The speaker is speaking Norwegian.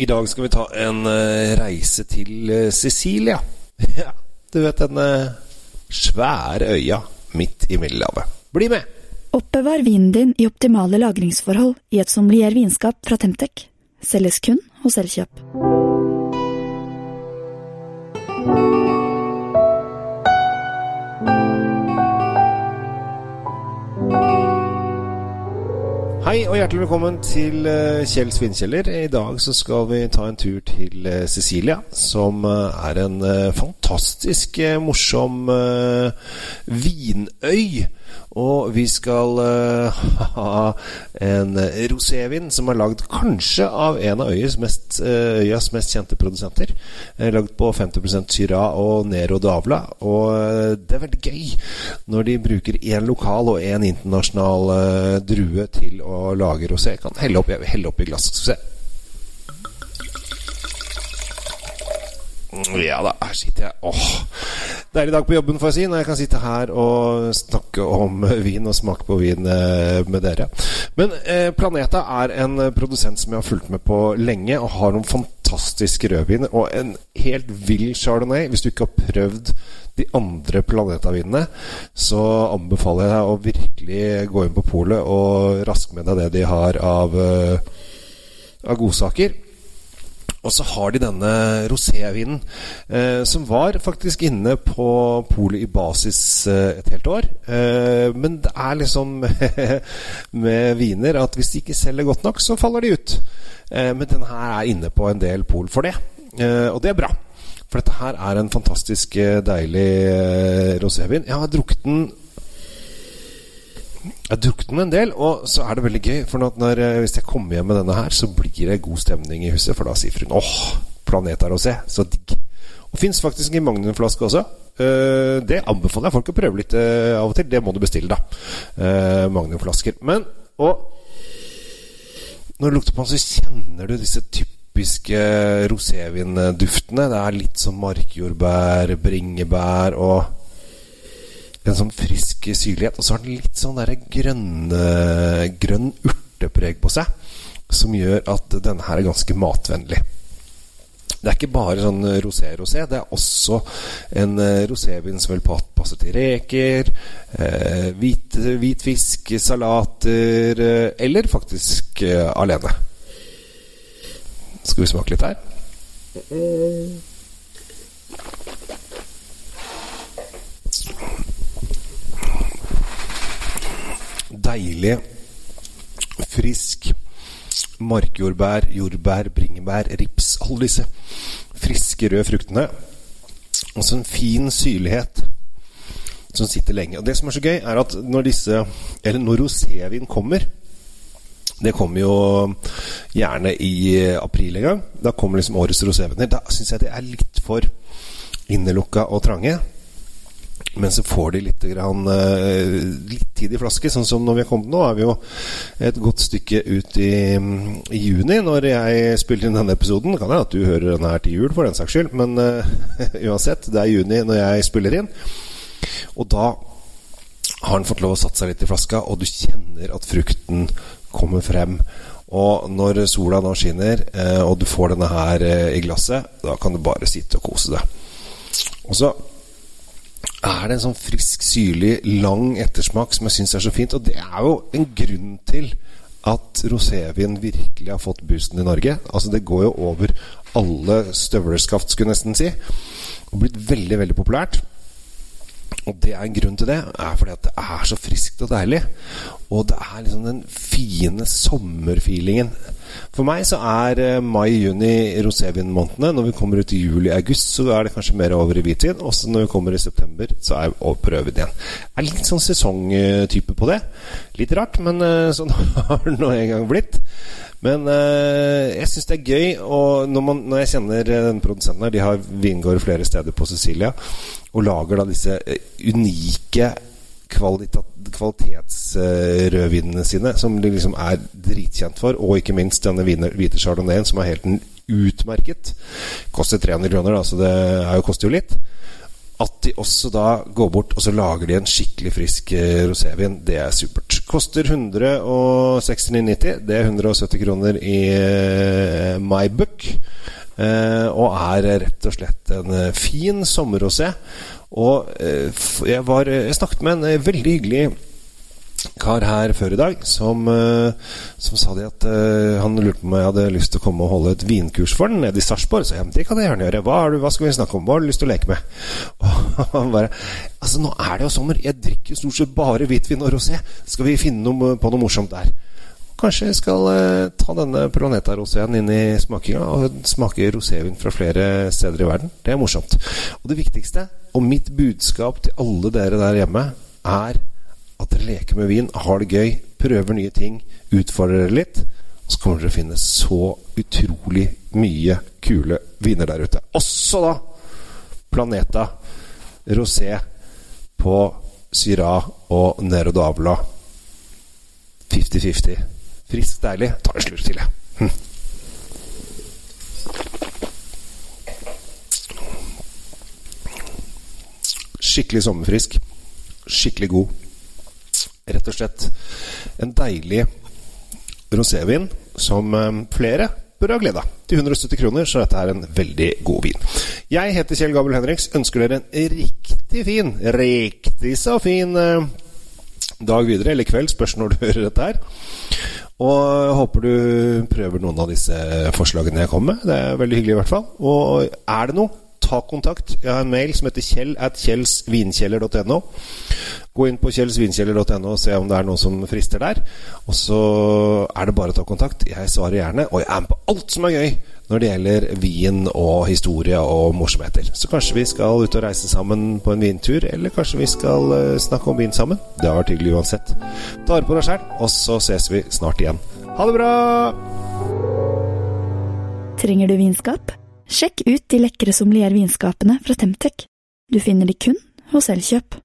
I dag skal vi ta en uh, reise til uh, Sicilia. Ja, du vet den uh, svære øya midt i Middelhavet. Bli med! Oppbevar vinen din i optimale lagringsforhold i et sommelier vinskap fra Temtec. Selges kun hos Elkjøp. Hei og hjertelig velkommen til uh, Kjell Svinkjeller. I dag så skal vi ta en tur til Cecilia, som uh, er en fantastisk morsom vinøy. Og vi skal ha en rosévin som er lagd kanskje av en av øyas mest, øyas mest kjente produsenter. lagd på 50% Syra og Nero Davla. Og det er veldig gøy når de bruker én lokal og én internasjonal drue til å lage rosé. rosé. Kan helle opp i glasset. Skal vi se. Ja da, her sitter jeg. Åh, Deilig dag på jobben, får jeg si, når jeg kan sitte her og snakke om vin og smake på vin eh, med dere. Men eh, Planeta er en produsent som jeg har fulgt med på lenge, og har noen fantastiske rødviner og en helt vill chardonnay. Hvis du ikke har prøvd de andre Planeta-vinene, så anbefaler jeg deg å virkelig gå inn på polet og raske med deg det de har av, eh, av godsaker. Og så har de denne rosévinen, eh, som var faktisk inne på polet i basis eh, et helt år. Eh, men det er liksom med viner at hvis de ikke selger godt nok, så faller de ut. Eh, men denne her er inne på en del pol for det, eh, og det er bra. For dette her er en fantastisk eh, deilig rosévin. Jeg har drukket den jeg har drukket den en del, og så er det veldig gøy. For når, hvis jeg kommer hjem med denne her, så blir det god stemning i huset. For da sier fruen åh, planet er å se'. så digg. Og fins faktisk i magnumflaske også. Uh, det anbefaler jeg folk å prøve litt uh, av og til. Det må du bestille, da. Magnumflasker. Men og når du lukter på den, så kjenner du disse typiske rosévinduftene. Det er litt som markjordbær, bringebær og en sånn frisk syrlighet. Og så har den litt sånn der grønne, grønn urtepreg på seg, som gjør at denne her er ganske matvennlig. Det er ikke bare sånn rosé-rosé. Det er også en uh, rosévin som vel passer til reker, uh, hvit, hvit, fisk, salater uh, Eller faktisk alene. Skal vi smake litt her? Deilig, frisk markjordbær, jordbær, bringebær, rips. Alle disse friske, røde fruktene. Og så en fin syrlighet som sitter lenge. Og det som er så gøy, er at når disse Eller når rosévin kommer det kommer jo gjerne i april en gang. Da kommer liksom årets roséviner. Da syns jeg det er litt for innelukka og trange. Men så får de litt, grann, eh, litt tid i flaske. Sånn som når vi har kommet nå, er vi jo et godt stykke ut i, i juni når jeg spiller inn denne episoden. Kan hende at du hører denne her til jul, for den saks skyld. Men uh, uansett, det er juni når jeg spiller inn. Og da har den fått lov å satse seg litt i flaska, og du kjenner at frukten kommer frem. Og når sola nå skinner, eh, og du får denne her i glasset, da kan du bare sitte og kose deg. Og så er det en sånn frisk, syrlig, lang ettersmak som jeg syns er så fint. Og det er jo en grunn til at rosévin virkelig har fått boosten i Norge. Altså Det går jo over alle støvleskaft, skulle jeg nesten si. Og blitt veldig, veldig populært. Og det er en grunn til det, er fordi at det er så friskt og deilig. Og det er liksom den fine sommerfeelingen. For meg så er eh, mai-juni rosévinmånedene. Når vi kommer ut i juli-august, så er det kanskje mer over i hvitvin. Også når vi kommer i september, så er over på rødvin igjen. Jeg er litt sånn sesongtype på det. Litt rart, men eh, sånn har det nå en gang blitt. Men eh, jeg syns det er gøy. Og når, man, når jeg kjenner denne produsenten her De har vingård flere steder på Sicilia og lager da disse unike kvalitetsrødvinene sine, som de liksom er dritkjent for. Og ikke minst denne hvite chardonnayen, som er helt utmerket. Koster 300 kroner, da, så det jo, koster jo litt. at de også da går bort og så lager de en skikkelig frisk eh, rosévin, det er supert. Koster 169,90. Det er 170 kroner i uh, my book. Uh, og er rett og slett en uh, fin sommerrosé. Og jeg, var, jeg snakket med en veldig hyggelig kar her før i dag som, uh, som sa det at uh, han lurte på om jeg hadde lyst til å komme og holde et vinkurs for den nede i Sarpsborg. Så jeg, det kan jeg gjerne gjøre. Hva, du, hva, skal vi snakke om? Hva har du lyst til å leke med? Og han bare Altså, nå er det jo sommer. Jeg drikker stort sett bare hvitvin og rosé. Skal vi finne noe, på noe morsomt der? Kanskje jeg skal eh, ta denne Planeta Roséen inn i smakinga og smake rosévin fra flere steder i verden. Det er morsomt. Og det viktigste, og mitt budskap til alle dere der hjemme, er dere leker med vin, har det gøy, prøver nye ting, utfordrer dere litt. Og så kommer dere å finne så utrolig mye kule viner der ute. Også da Planeta Rosé på Syra og Nero d'Avla. 50-50. Friskt, deilig. Tar en slurk til, jeg. Hm. Skikkelig sommerfrisk. Skikkelig god rett og slett en deilig rosévin som eh, flere bør ha glede av. Til 170 kroner, så dette er en veldig god vin. Jeg heter Kjell Gabel Henriks. Ønsker dere en riktig fin, riktig så fin eh, dag videre, eller kveld, spørs når du hører dette her. Og håper du prøver noen av disse forslagene jeg kommer med. Det er veldig hyggelig, i hvert fall. Og er det noe, ta kontakt. Jeg har en mail som heter kjell at kjellsvinkjeller.no. Gå inn på kjellsvinkjeller.no og se om det er noe som frister der. Og så er det bare å ta kontakt. Jeg svarer gjerne, og jeg er med på alt som er gøy når det gjelder vin og historie og morsomheter. Så kanskje vi skal ut og reise sammen på en vintur, eller kanskje vi skal uh, snakke om vin sammen. Det har vært hyggelig uansett. Ta vare på deg sjæl, og så ses vi snart igjen. Ha det bra! Trenger du vinskap? Sjekk ut de lekre sommeliervinskapene fra Temtec. Du finner de kun hos Elkjøp.